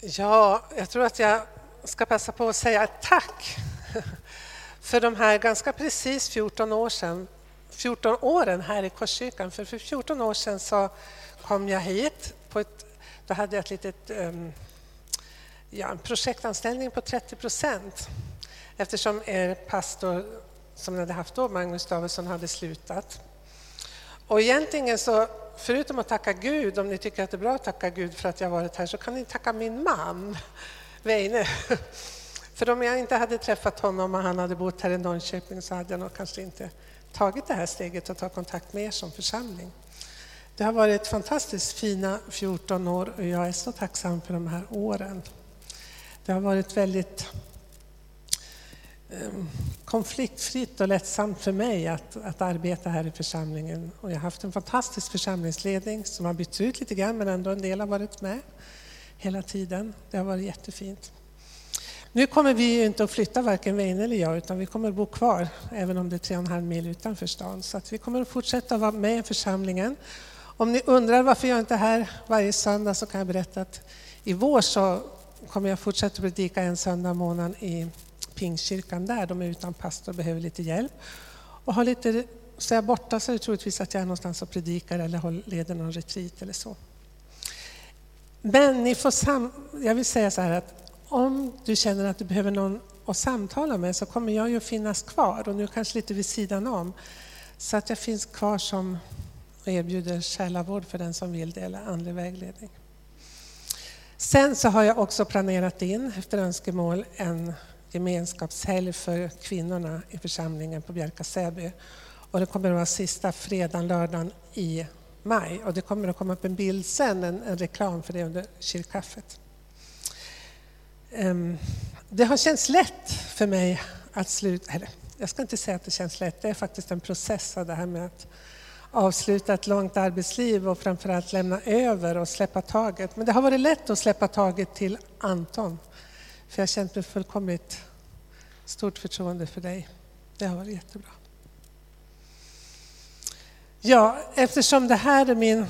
Ja, jag tror att jag ska passa på att säga tack för de här ganska precis 14 år sedan 14 åren här i Korskyrkan. För, för 14 år sedan så kom jag hit. På ett, då hade jag ett litet, um, ja, en projektanställning på 30 procent eftersom er pastor som ni hade haft då, Magnus Davidsson, hade slutat. Och egentligen så, förutom att tacka Gud, om ni tycker att det är bra att tacka Gud för att jag varit här, så kan ni tacka min man, Veine. För om jag inte hade träffat honom och han hade bott här i Norrköping så hade jag nog kanske inte tagit det här steget att ta kontakt med er som församling. Det har varit fantastiskt fina 14 år och jag är så tacksam för de här åren. Det har varit väldigt Ehm, konfliktfritt och lättsamt för mig att, att arbeta här i församlingen. Och jag har haft en fantastisk församlingsledning som har bytts ut lite grann men ändå en del har varit med hela tiden. Det har varit jättefint. Nu kommer vi inte att flytta, varken Veine eller jag, utan vi kommer att bo kvar, även om det är tre och en halv mil utanför stan. Så att vi kommer att fortsätta vara med i församlingen. Om ni undrar varför jag inte är här varje söndag så kan jag berätta att i vår så kommer jag fortsätta predika en söndag i månaden i Pingstkyrkan där. De är utan pastor och behöver lite hjälp. Och har lite, så är jag borta så är det troligtvis att jag är någonstans och predikar eller leder någon retreat eller så. Men ni får sam jag vill säga så här att om du känner att du behöver någon att samtala med så kommer jag ju finnas kvar och nu kanske lite vid sidan om. Så att jag finns kvar som erbjuder själavård för den som vill det eller andlig vägledning. Sen så har jag också planerat in efter önskemål en gemenskapshelg för kvinnorna i församlingen på Bjärka Säby. Och det kommer att vara sista fredagen, lördagen i maj. Och det kommer att komma upp en bild sen, en, en reklam för det under kyrkkaffet. Um, det har känts lätt för mig att sluta, eller jag ska inte säga att det känns lätt, det är faktiskt en process av det här med att avsluta ett långt arbetsliv och framförallt lämna över och släppa taget. Men det har varit lätt att släppa taget till Anton, för jag har känt mig fullkomligt stort förtroende för dig. Det har varit jättebra. Ja, eftersom det här är min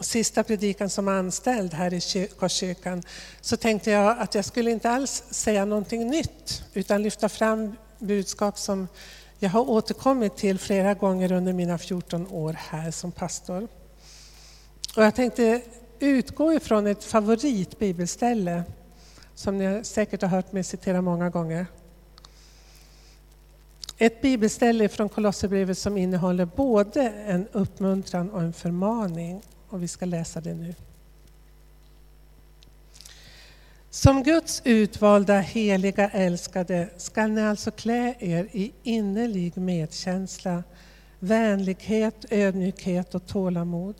sista predikan som anställd här i Korskyrkan så tänkte jag att jag skulle inte alls säga någonting nytt utan lyfta fram budskap som jag har återkommit till flera gånger under mina 14 år här som pastor. Och jag tänkte utgå ifrån ett favoritbibelställe som ni säkert har hört mig citera många gånger. Ett bibelställe från Kolosserbrevet som innehåller både en uppmuntran och en förmaning och vi ska läsa det nu. Som Guds utvalda, heliga, älskade skall ni alltså klä er i innerlig medkänsla, vänlighet, ödmjukhet och tålamod.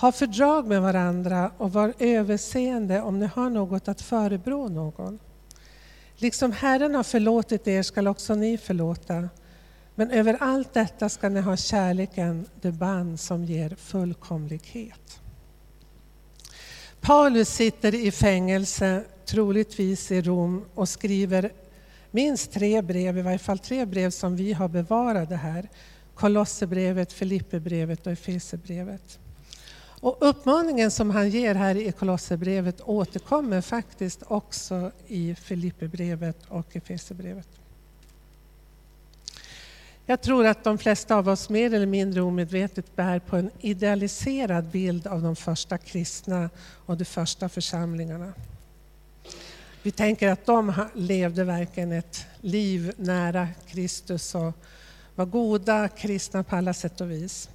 Ha fördrag med varandra och var överseende om ni har något att förebrå någon. Liksom Herren har förlåtit er skall också ni förlåta. Men över allt detta ska ni ha kärleken, det band som ger fullkomlighet. Paulus sitter i fängelse, troligtvis i Rom, och skriver minst tre brev, i varje fall tre brev som vi har bevarade här. Kolosserbrevet, Filipperbrevet och Efesierbrevet. Och uppmaningen som han ger här i Kolosserbrevet återkommer faktiskt också i Filipperbrevet och Efesierbrevet. Jag tror att de flesta av oss mer eller mindre omedvetet bär på en idealiserad bild av de första kristna och de första församlingarna. Vi tänker att de levde verkligen ett liv nära Kristus och var goda kristna på alla sätt och vis.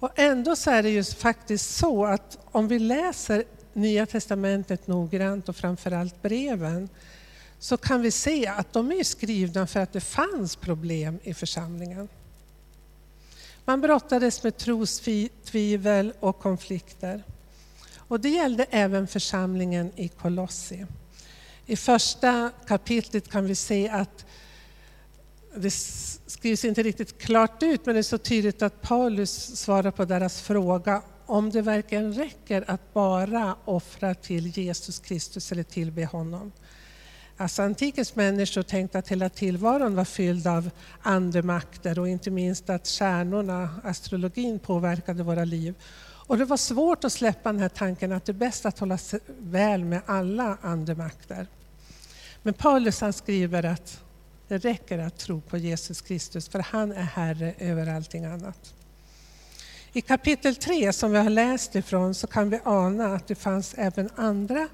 Och ändå så är det ju faktiskt så att om vi läser Nya Testamentet noggrant och framförallt breven så kan vi se att de är skrivna för att det fanns problem i församlingen. Man brottades med trostvivel och konflikter. Och det gällde även församlingen i Kolossi. I första kapitlet kan vi se att det skrivs inte riktigt klart ut, men det är så tydligt att Paulus svarar på deras fråga om det verkligen räcker att bara offra till Jesus Kristus eller tillbe honom. Alltså antikens människor tänkte att hela tillvaron var fylld av andemakter och inte minst att stjärnorna, astrologin, påverkade våra liv. Och det var svårt att släppa den här tanken att det är bäst att hålla sig väl med alla andemakter. Men Paulus han skriver att det räcker att tro på Jesus Kristus, för han är Herre över allting annat. I kapitel 3 som vi har läst ifrån så kan vi ana att det fanns även andra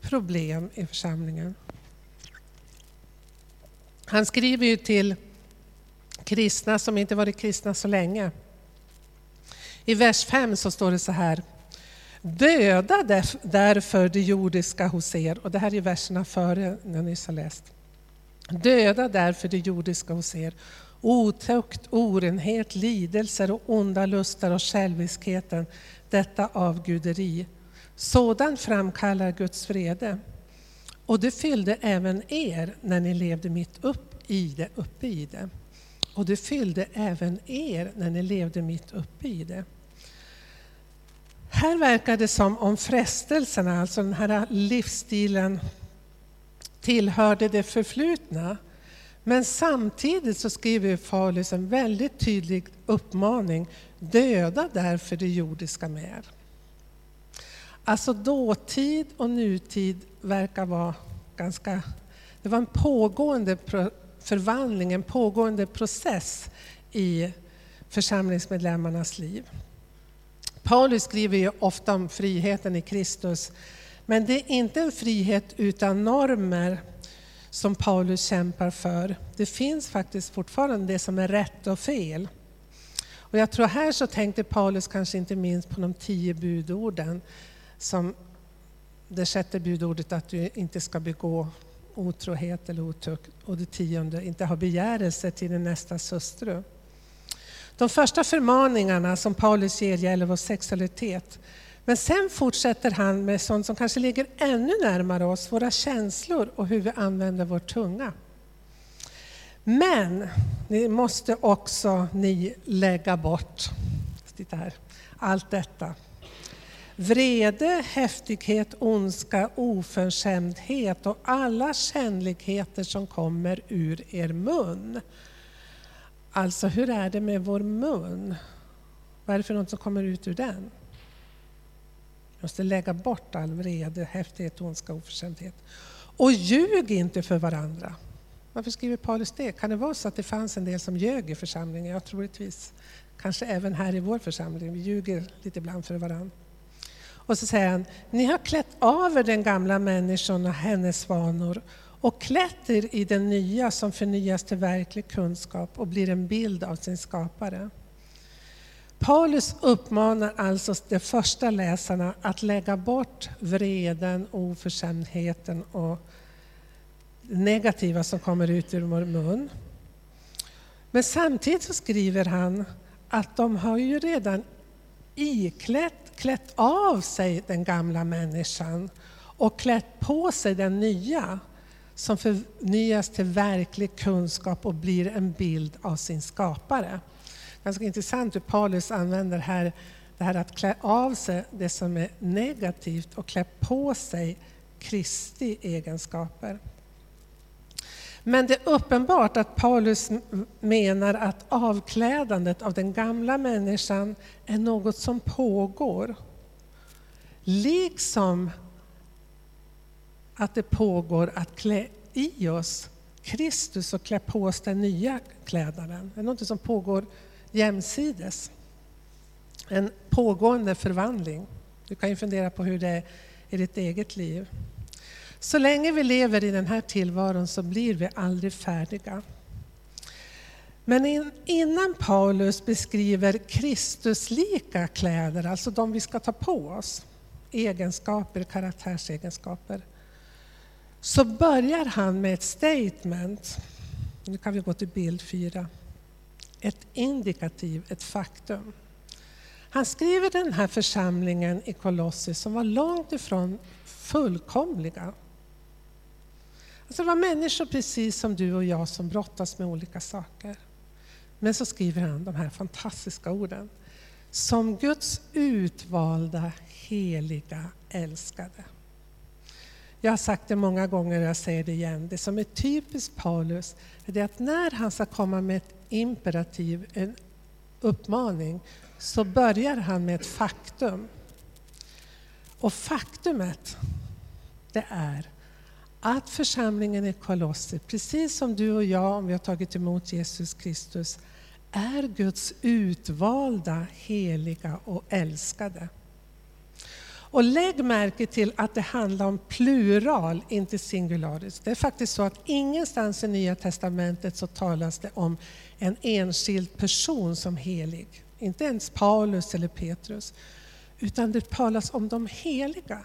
problem i församlingen. Han skriver ju till kristna som inte varit kristna så länge. I vers 5 så står det så här. Döda därför det jordiska hos er. Och det här är verserna före, jag nyss har läst. Döda därför det jordiska hos er. Otukt, orenhet, lidelser och onda lustar och själviskheten, detta avguderi. Sådant framkallar Guds vrede. Och det fyllde även er när ni levde mitt upp i det, uppe i det. Och det fyllde även er när ni levde mitt uppe i det. Här verkar det som om frestelserna, alltså den här livsstilen, tillhörde det förflutna. Men samtidigt så skriver Paulus en väldigt tydlig uppmaning, döda därför det jordiska med Alltså dåtid och nutid verkar vara ganska... Det var en pågående förvandling, en pågående process i församlingsmedlemmarnas liv. Paulus skriver ju ofta om friheten i Kristus, men det är inte en frihet utan normer som Paulus kämpar för. Det finns faktiskt fortfarande det som är rätt och fel. Och jag tror här så tänkte Paulus kanske inte minst på de tio budorden, som det sjätte budordet att du inte ska begå otrohet eller otukt och det tionde, inte ha begärelse till din nästas hustru. De första förmaningarna som Paulus ger gäller vår sexualitet. Men sen fortsätter han med sånt som kanske ligger ännu närmare oss, våra känslor och hur vi använder vår tunga. Men ni måste också ni lägga bort, titta här, allt detta. Vrede, häftighet, ondska, oförskämdhet och alla kännligheter som kommer ur er mun. Alltså hur är det med vår mun? Vad är det för något som kommer ut ur den? Vi måste lägga bort all vrede, häftighet, ondska och oförskämdhet. Och ljug inte för varandra. Varför skriver Paulus det? Kan det vara så att det fanns en del som ljög i församlingen? Ja, troligtvis. Kanske även här i vår församling. Vi ljuger lite ibland för varandra. Och så säger han, ni har klätt av er den gamla människan och hennes vanor och klätt er i den nya som förnyas till verklig kunskap och blir en bild av sin skapare. Paulus uppmanar alltså de första läsarna att lägga bort vreden, oförskämdheten och det negativa som kommer ut ur vår mun. Men samtidigt så skriver han att de har ju redan iklätt, klätt av sig den gamla människan och klätt på sig den nya som förnyas till verklig kunskap och blir en bild av sin skapare. Ganska intressant hur Paulus använder här det här att klä av sig det som är negativt och klä på sig Kristi egenskaper. Men det är uppenbart att Paulus menar att avklädandet av den gamla människan är något som pågår. Liksom att det pågår att klä i oss Kristus och klä på oss den nya klädnaden. Det är något som pågår jämsides. En pågående förvandling. Du kan ju fundera på hur det är i ditt eget liv. Så länge vi lever i den här tillvaron så blir vi aldrig färdiga. Men innan Paulus beskriver Kristuslika kläder, alltså de vi ska ta på oss, egenskaper, karaktärsegenskaper, så börjar han med ett statement. Nu kan vi gå till bild fyra. Ett indikativ, ett faktum. Han skriver den här församlingen i Kolossi som var långt ifrån fullkomliga. Alltså det var människor precis som du och jag som brottas med olika saker. Men så skriver han de här fantastiska orden. Som Guds utvalda, heliga, älskade. Jag har sagt det många gånger och jag säger det igen. Det som är typiskt Paulus är det att när han ska komma med ett imperativ, en uppmaning, så börjar han med ett faktum. Och faktumet, det är att församlingen i Kolosser, precis som du och jag, om vi har tagit emot Jesus Kristus, är Guds utvalda, heliga och älskade. Och lägg märke till att det handlar om plural, inte singularis. Det är faktiskt så att ingenstans i Nya Testamentet så talas det om en enskild person som helig. Inte ens Paulus eller Petrus. Utan det talas om de heliga.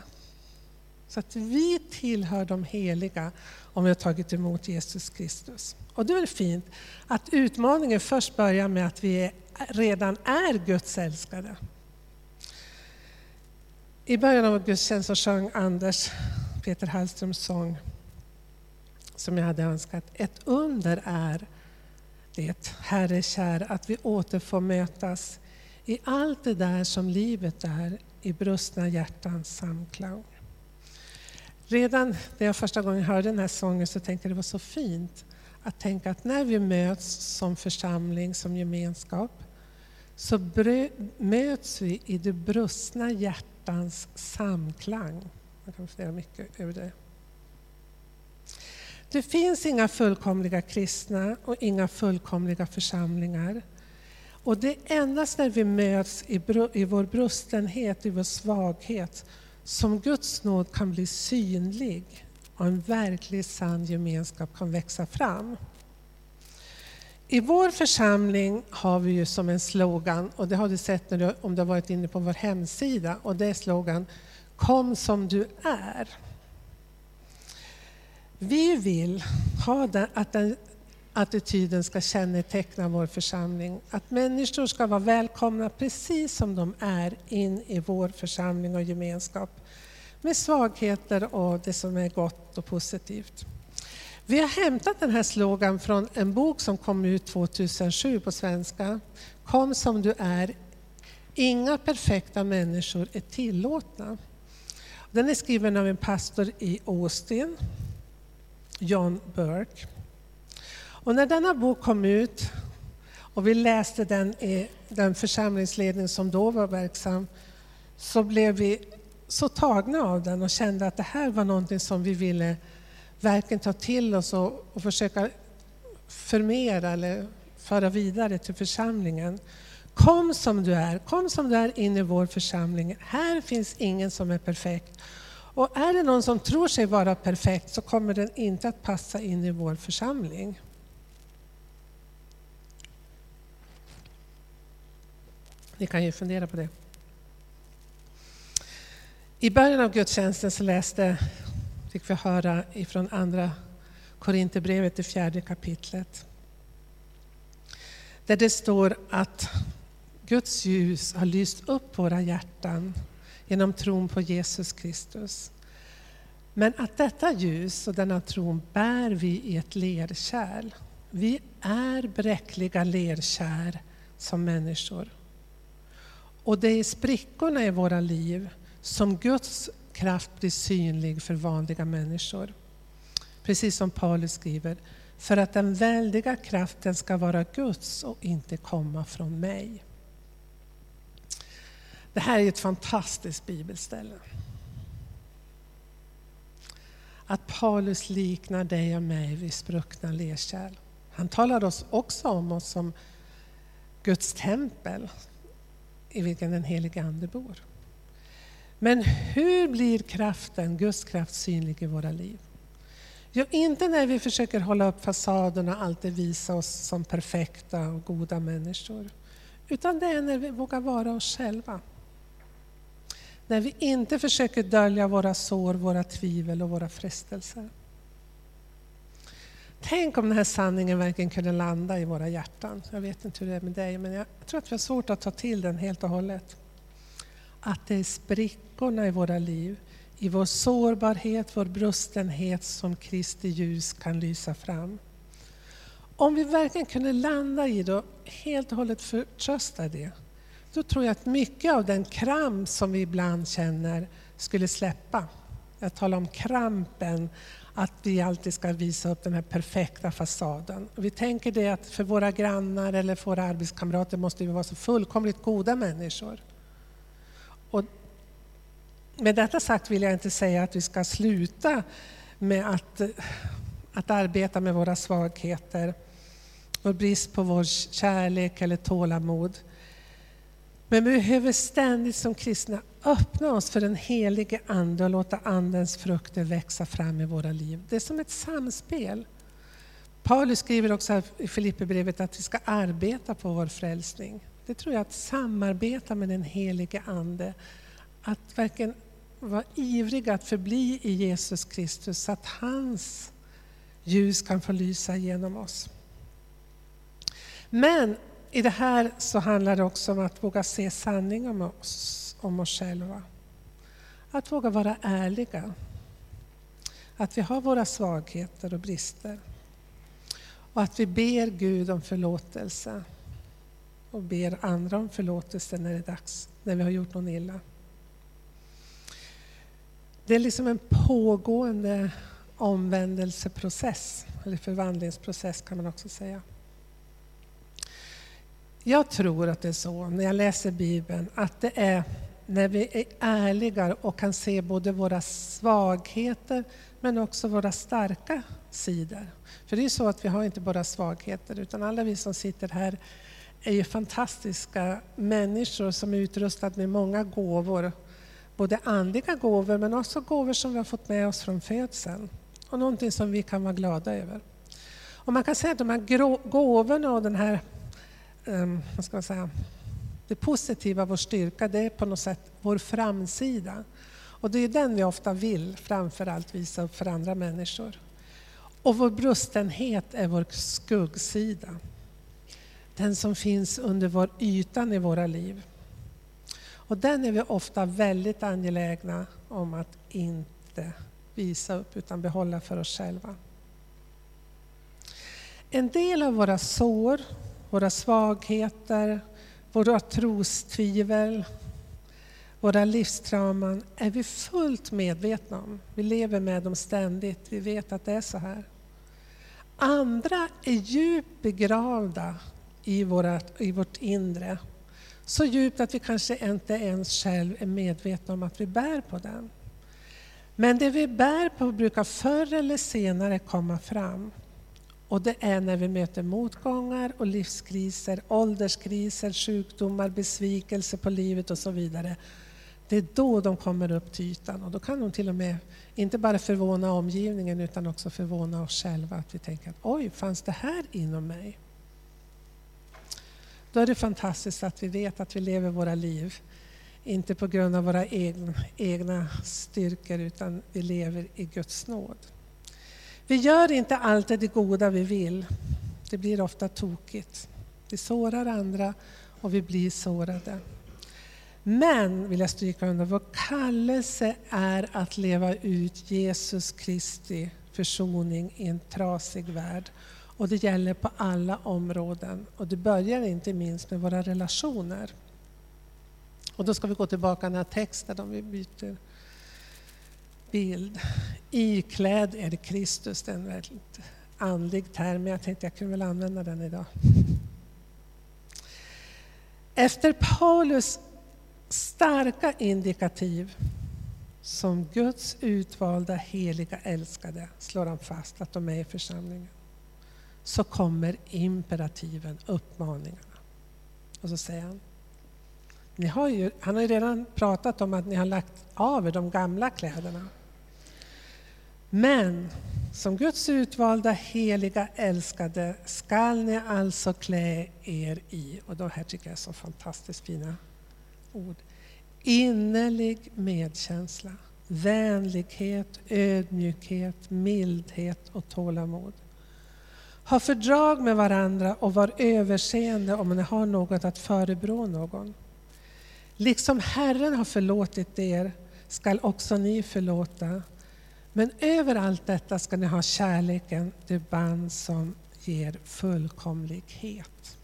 Så att vi tillhör de heliga om vi har tagit emot Jesus Kristus. Och det är fint att utmaningen först börjar med att vi redan är Guds älskade. I början av gudstjänsten sjöng Anders Peter Hallströms sång som jag hade önskat. Ett under är det, Herre kär, att vi åter får mötas i allt det där som livet är, i brustna hjärtans samklang. Redan när jag första gången hörde den här sången så tänkte jag det var så fint att tänka att när vi möts som församling, som gemenskap, så möts vi i det brustna hjärtat hjärtans samklang. Man kan fundera mycket över det. Det finns inga fullkomliga kristna och inga fullkomliga församlingar. Och det är endast när vi möts i, i vår brustenhet, i vår svaghet, som Guds nåd kan bli synlig och en verklig sann gemenskap kan växa fram. I vår församling har vi ju som en slogan, och det har du sett när du, om du har varit inne på vår hemsida, och det är slogan Kom som du är. Vi vill ha den, att den attityden ska känneteckna vår församling. Att människor ska vara välkomna precis som de är in i vår församling och gemenskap. Med svagheter och det som är gott och positivt. Vi har hämtat den här slogan från en bok som kom ut 2007 på svenska. Kom som du är. Inga perfekta människor är tillåtna. Den är skriven av en pastor i Austin, John Burke. Och när denna bok kom ut och vi läste den i den församlingsledning som då var verksam, så blev vi så tagna av den och kände att det här var någonting som vi ville verkligen ta till oss och, och försöka förmera eller föra vidare till församlingen. Kom som du är, kom som du är in i vår församling. Här finns ingen som är perfekt. Och är det någon som tror sig vara perfekt så kommer den inte att passa in i vår församling. Ni kan ju fundera på det. I början av gudstjänsten så läste, fick vi höra ifrån andra Korinthierbrevet, det fjärde kapitlet. Där det står att Guds ljus har lyst upp våra hjärtan genom tron på Jesus Kristus. Men att detta ljus och denna tron bär vi i ett lerkärl. Vi är bräckliga lerkärl som människor. Och det är sprickorna i våra liv som Guds kraft blir synlig för vanliga människor. Precis som Paulus skriver, för att den väldiga kraften ska vara Guds och inte komma från mig. Det här är ett fantastiskt bibelställe. Att Paulus liknar dig och mig vid spruckna lerkärl. Han talar oss också om oss som Guds tempel i vilken den helige Ande bor. Men hur blir kraften, Guds kraft synlig i våra liv? Jo, inte när vi försöker hålla upp fasaderna och alltid visa oss som perfekta och goda människor. Utan det är när vi vågar vara oss själva. När vi inte försöker dölja våra sår, våra tvivel och våra frestelser. Tänk om den här sanningen verkligen kunde landa i våra hjärtan. Jag vet inte hur det är med dig, men jag tror att vi har svårt att ta till den helt och hållet. Att det är sprickorna i våra liv, i vår sårbarhet, vår brustenhet som Kristi ljus kan lysa fram. Om vi verkligen kunde landa i det och helt och hållet förtrösta det, då tror jag att mycket av den kramp som vi ibland känner skulle släppa. Jag talar om krampen att vi alltid ska visa upp den här perfekta fasaden. Och vi tänker det att för våra grannar eller för våra arbetskamrater måste vi vara så fullkomligt goda människor. Och med detta sagt vill jag inte säga att vi ska sluta med att, att arbeta med våra svagheter och brist på vår kärlek eller tålamod. Men vi behöver ständigt som kristna öppna oss för den helige Ande och låta Andens frukter växa fram i våra liv. Det är som ett samspel. Paulus skriver också i Filipperbrevet att vi ska arbeta på vår frälsning. Det tror jag att samarbeta med den helige Ande, att verkligen vara ivriga att förbli i Jesus Kristus så att hans ljus kan få lysa genom oss. Men i det här så handlar det också om att våga se sanning om oss, om oss själva. Att våga vara ärliga. Att vi har våra svagheter och brister. Och att vi ber Gud om förlåtelse. Och ber andra om förlåtelse när det är dags, när vi har gjort någon illa. Det är liksom en pågående omvändelseprocess, eller förvandlingsprocess kan man också säga. Jag tror att det är så, när jag läser Bibeln, att det är när vi är ärliga och kan se både våra svagheter men också våra starka sidor. För det är ju så att vi har inte bara svagheter utan alla vi som sitter här är ju fantastiska människor som är utrustade med många gåvor. Både andliga gåvor men också gåvor som vi har fått med oss från födseln. Och någonting som vi kan vara glada över. Och man kan säga att de här gåvorna och den här um, vad ska man säga, det positiva, vår styrka, det är på något sätt vår framsida. Och det är den vi ofta vill framför allt visa upp för andra människor. Och vår brustenhet är vår skuggsida. Den som finns under vår ytan i våra liv. Och den är vi ofta väldigt angelägna om att inte visa upp utan behålla för oss själva. En del av våra sår våra svagheter, våra trostvivel, våra livstrauman är vi fullt medvetna om. Vi lever med dem ständigt, vi vet att det är så här. Andra är djupt begravda i, våra, i vårt inre. Så djupt att vi kanske inte ens själv är medvetna om att vi bär på den. Men det vi bär på brukar förr eller senare komma fram. Och det är när vi möter motgångar och livskriser, ålderskriser, sjukdomar, besvikelse på livet och så vidare. Det är då de kommer upp till ytan och då kan de till och med inte bara förvåna omgivningen utan också förvåna oss själva. Att vi tänker att oj, fanns det här inom mig? Då är det fantastiskt att vi vet att vi lever våra liv, inte på grund av våra egna, egna styrkor utan vi lever i Guds nåd. Vi gör inte alltid det goda vi vill. Det blir ofta tokigt. Vi sårar andra och vi blir sårade. Men, vill jag stryka under, vår kallelse är att leva ut Jesus Kristi försoning i en trasig värld. Och det gäller på alla områden. Och det börjar inte minst med våra relationer. Och då ska vi gå tillbaka till den här texten om vi byter bild. Ikläd är Kristus, det är en väldigt andlig term, men jag tänkte jag kunde väl använda den idag. Efter Paulus starka indikativ som Guds utvalda heliga älskade slår han fast att de är i församlingen. Så kommer imperativen, uppmaningarna. Och så säger han, ni har ju, han har ju redan pratat om att ni har lagt av er de gamla kläderna. Men som Guds utvalda, heliga, älskade skall ni alltså klä er i, och de här tycker jag är så fantastiskt fina ord, innerlig medkänsla, vänlighet, ödmjukhet, mildhet och tålamod. Ha fördrag med varandra och var överseende om ni har något att förebrå någon. Liksom Herren har förlåtit er skall också ni förlåta. Men över allt detta ska ni ha kärleken, det band som ger fullkomlighet.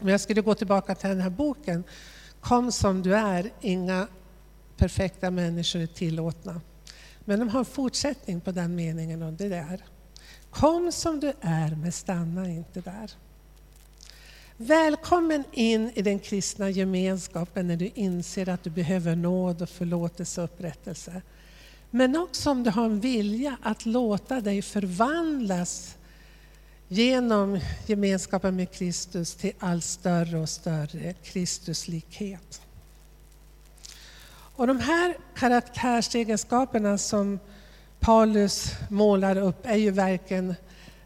Om jag skulle gå tillbaka till den här boken, Kom som du är, inga perfekta människor är tillåtna. Men de har en fortsättning på den meningen och det där. Kom som du är, men stanna inte där. Välkommen in i den kristna gemenskapen när du inser att du behöver nåd och förlåtelse och upprättelse. Men också om du har en vilja att låta dig förvandlas genom gemenskapen med Kristus till allt större och större Kristuslikhet. Och de här karaktärsegenskaperna som Paulus målar upp är ju verkligen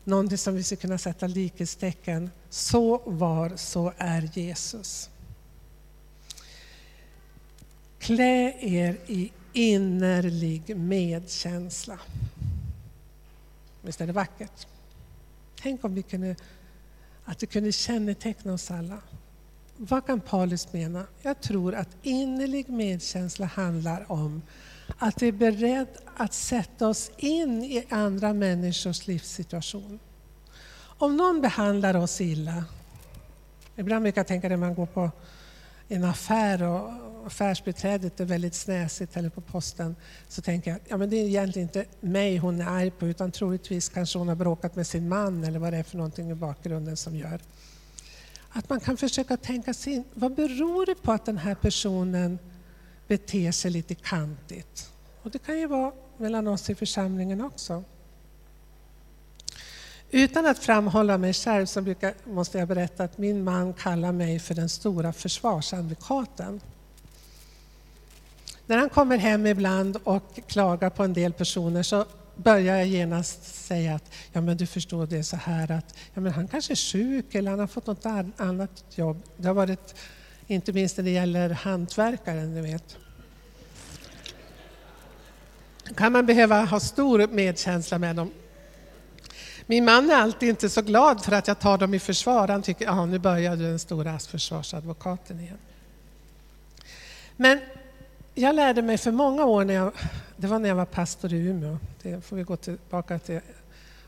någonting som vi ska kunna sätta likhetstecken. Så var, så är Jesus. Klä er i innerlig medkänsla. Visst är det vackert? Tänk om vi kunde, att det kunde känneteckna oss alla. Vad kan Paulus mena? Jag tror att innerlig medkänsla handlar om att vi är beredda att sätta oss in i andra människors livssituation. Om någon behandlar oss illa, ibland brukar jag tänka när man går på en affär och affärsbiträdet är väldigt snäsigt eller på posten så tänker jag ja, men det är egentligen inte mig hon är arg på utan troligtvis kanske hon har bråkat med sin man eller vad det är för någonting i bakgrunden som gör. Att man kan försöka tänka sig in, vad beror det på att den här personen beter sig lite kantigt? Och det kan ju vara mellan oss i församlingen också. Utan att framhålla mig själv så brukar, måste jag berätta att min man kallar mig för den stora försvarsadvokaten. När han kommer hem ibland och klagar på en del personer så börjar jag genast säga att ja, men du förstår det är så här att ja, men han kanske är sjuk eller han har fått något annat jobb. Det har varit, inte minst när det gäller hantverkaren, ni vet. kan man behöva ha stor medkänsla med dem. Min man är alltid inte så glad för att jag tar dem i försvar. Han tycker att nu börjar du den stora försvarsadvokaten igen. Men jag lärde mig för många år, när jag, det var när jag var pastor i Umeå, det får vi gå tillbaka till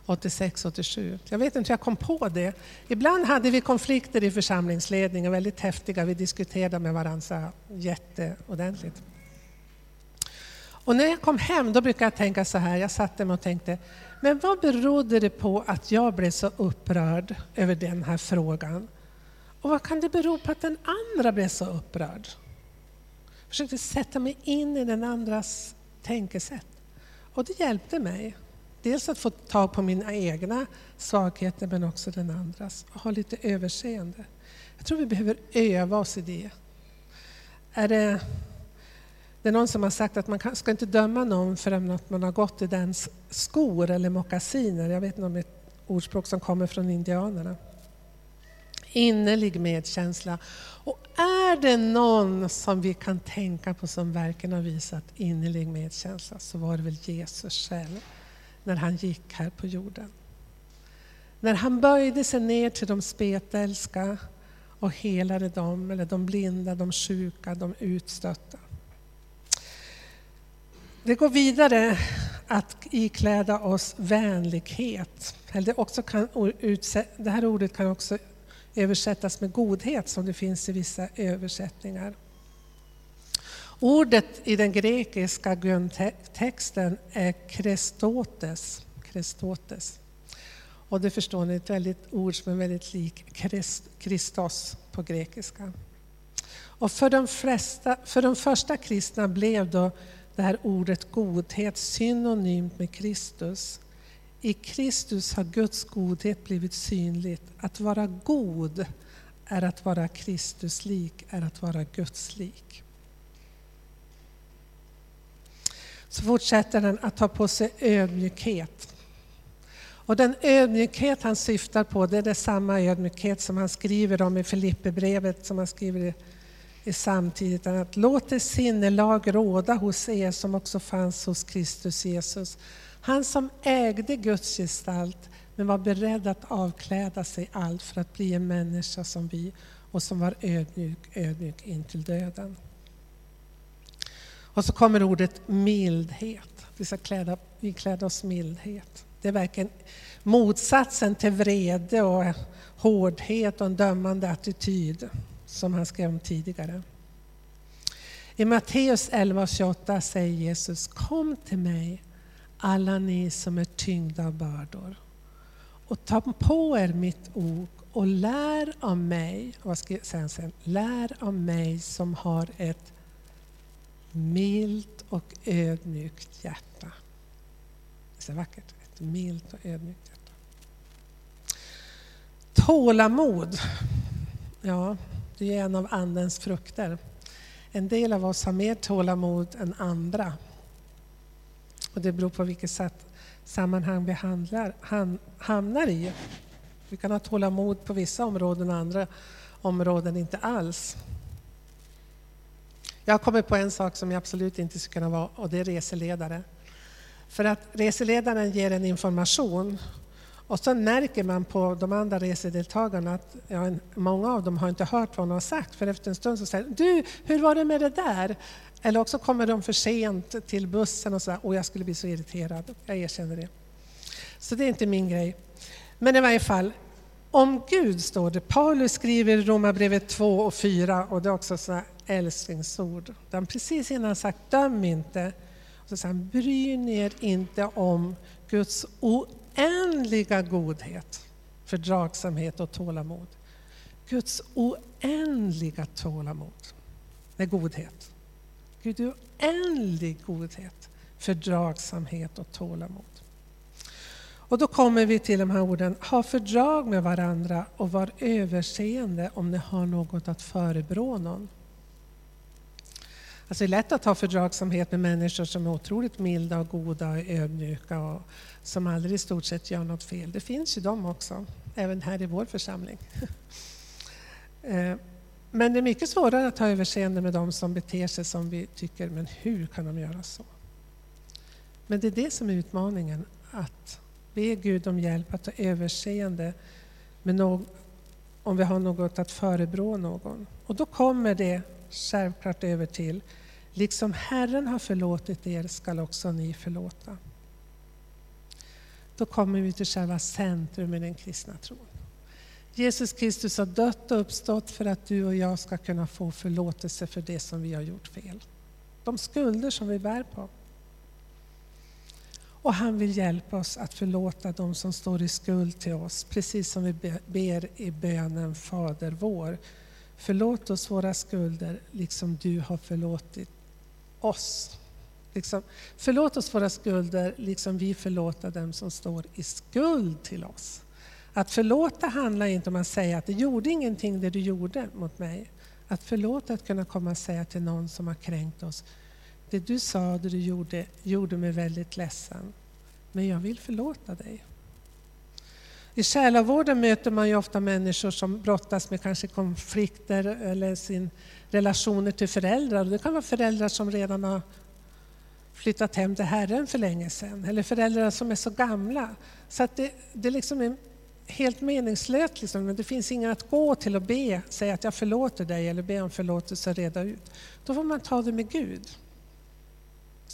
86, 87. Jag vet inte hur jag kom på det. Ibland hade vi konflikter i församlingsledningen, väldigt häftiga. Vi diskuterade med varandra jätteordentligt. Och när jag kom hem då brukade jag tänka så här, jag satte mig och tänkte, men vad berodde det på att jag blev så upprörd över den här frågan? Och vad kan det bero på att den andra blev så upprörd? Jag försökte sätta mig in i den andras tänkesätt. Och det hjälpte mig. Dels att få tag på mina egna svagheter men också den andras. Och ha lite överseende. Jag tror vi behöver öva oss i det. Är det det är någon som har sagt att man ska inte döma någon förrän att man har gått i dens skor eller mockasiner. Jag vet inte om det är ett ordspråk som kommer från indianerna. Innerlig medkänsla. Och är det någon som vi kan tänka på som verkligen har visat innerlig medkänsla så var det väl Jesus själv när han gick här på jorden. När han böjde sig ner till de spetälska och helade dem, eller de blinda, de sjuka, de utstötta. Det går vidare att ikläda oss vänlighet. Eller också kan, det här ordet kan också översättas med godhet som det finns i vissa översättningar. Ordet i den grekiska grundtexten är krestotes. krestotes. Och det förstår ni, ett väldigt ord som är väldigt lik Kristos på grekiska. Och för de, flesta, för de första kristna blev då det här ordet godhet synonymt med Kristus. I Kristus har Guds godhet blivit synligt. Att vara god är att vara Kristus lik, är att vara Guds lik. Så fortsätter den att ta på sig ödmjukhet. Och den ödmjukhet han syftar på, det är det samma ödmjukhet som han skriver om i Filipperbrevet, som han skriver i samtidigt att låt det sinnelag råda hos er som också fanns hos Kristus Jesus. Han som ägde Guds gestalt men var beredd att avkläda sig allt för att bli en människa som vi och som var ödmjuk, ödmjuk in till döden. Och så kommer ordet mildhet. Vi ska kläda, vi kläda oss mildhet. Det är verkligen motsatsen till vrede och hårdhet och en dömande attityd som han skrev om tidigare. I Matteus 11.28 säger Jesus, kom till mig alla ni som är tyngda av bördor och ta på er mitt ok och lär av mig, vad ska jag säga sen? Lär av mig som har ett milt och ödmjukt hjärta. Det är vackert, ett milt och ödmjukt hjärta. Tålamod, ja, det är en av Andens frukter. En del av oss har mer tålamod än andra. Och det beror på vilket sätt sammanhang vi handlar, hamnar i. Vi kan ha tålamod på vissa områden och andra områden inte alls. Jag har kommit på en sak som jag absolut inte skulle kunna vara och det är reseledare. För att reseledaren ger en information och så märker man på de andra resedeltagarna att ja, många av dem har inte hört vad hon har sagt för efter en stund så säger du, hur var det med det där? Eller också kommer de för sent till bussen och så och jag skulle bli så irriterad. Jag erkänner det. Så det är inte min grej. Men i varje fall, om Gud står det. Paulus skriver i Romarbrevet 2 och 4 och det är också sådana älsklingsord. Den han precis innan han sagt döm inte. Och så säger han, bry er inte om Guds oändliga godhet, fördragsamhet och tålamod. Guds oändliga tålamod, med godhet. Gud oändlig godhet, fördragsamhet och tålamod. Och då kommer vi till de här orden, ha fördrag med varandra och var överseende om ni har något att förebrå någon. Alltså det är lätt att ha fördragsamhet med människor som är otroligt milda och goda och ödmjuka och som aldrig i stort sett gör något fel. Det finns ju de också, även här i vår församling. Eh, men det är mycket svårare att ha överseende med de som beter sig som vi tycker, men hur kan de göra så? Men det är det som är utmaningen, att be Gud om hjälp att ha överseende med någon, om vi har något att förebrå någon. Och då kommer det självklart över till, liksom Herren har förlåtit er skall också ni förlåta. Då kommer vi till själva centrum i den kristna tron. Jesus Kristus har dött och uppstått för att du och jag ska kunna få förlåtelse för det som vi har gjort fel. De skulder som vi bär på. Och han vill hjälpa oss att förlåta dem som står i skuld till oss, precis som vi ber i bönen Fader vår. Förlåt oss våra skulder, liksom du har förlåtit oss. Liksom, förlåt oss våra skulder, liksom vi förlåter dem som står i skuld till oss. Att förlåta handlar inte om att säga att det gjorde ingenting det du gjorde mot mig. Att förlåta är att kunna komma och säga till någon som har kränkt oss, det du sa, det du gjorde, gjorde mig väldigt ledsen. Men jag vill förlåta dig. I själavården möter man ju ofta människor som brottas med kanske konflikter eller sin relationer till föräldrar. Det kan vara föräldrar som redan har flyttat hem till Herren för länge sedan. Eller föräldrar som är så gamla. Så att det, det liksom är helt meningslöst. Liksom. Men det finns ingen att gå till och be, säga att jag förlåter dig eller be om förlåtelse och reda ut. Då får man ta det med Gud.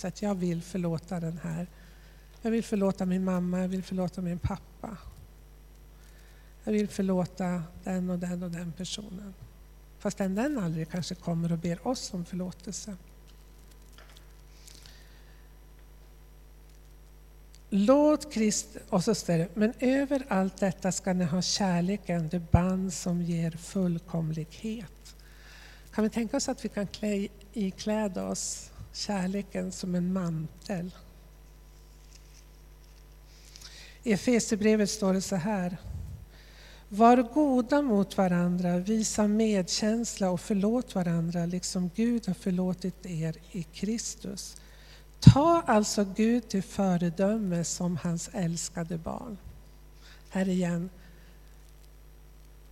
Så att jag vill förlåta den här. Jag vill förlåta min mamma, jag vill förlåta min pappa. Jag vill förlåta den och den och den personen. Fast den, den aldrig kanske kommer och ber oss om förlåtelse. Låt Krist... och så står det, men över allt detta ska ni ha kärleken, det band som ger fullkomlighet. Kan vi tänka oss att vi kan klä, ikläda oss kärleken som en mantel? I Efesierbrevet står det så här. Var goda mot varandra, visa medkänsla och förlåt varandra liksom Gud har förlåtit er i Kristus. Ta alltså Gud till föredöme som hans älskade barn. Här igen,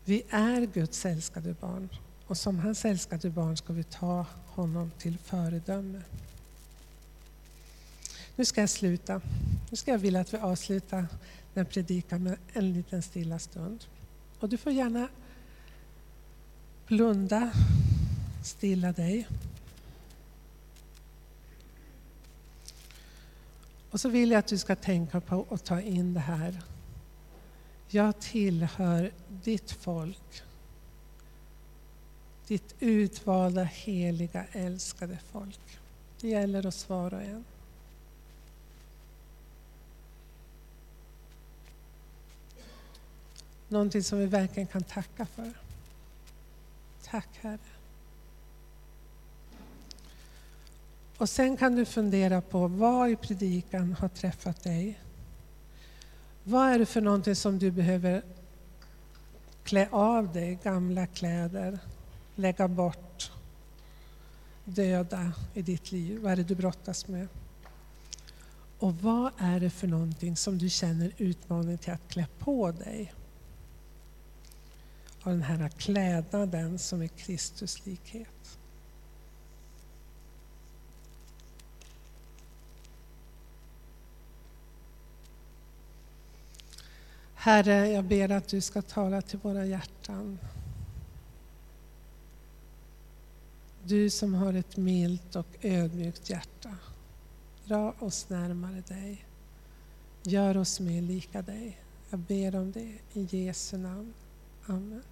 vi är Guds älskade barn och som hans älskade barn ska vi ta honom till föredöme. Nu ska jag sluta. Nu ska jag vilja att vi avslutar den predikan med en liten stilla stund. Och du får gärna blunda, stilla dig. Och så vill jag att du ska tänka på att ta in det här. Jag tillhör ditt folk ditt utvalda, heliga, älskade folk. Det gäller oss var och en. Någonting som vi verkligen kan tacka för. Tack Herre. Och sen kan du fundera på vad i predikan har träffat dig. Vad är det för någonting som du behöver klä av dig, gamla kläder, lägga bort, döda i ditt liv? Vad är det du brottas med? Och vad är det för någonting som du känner utmaning till att klä på dig? Av den här klädnaden som är Kristus likhet. Herre, jag ber att du ska tala till våra hjärtan. Du som har ett milt och ödmjukt hjärta. Dra oss närmare dig. Gör oss mer lika dig. Jag ber om det i Jesu namn. Amen.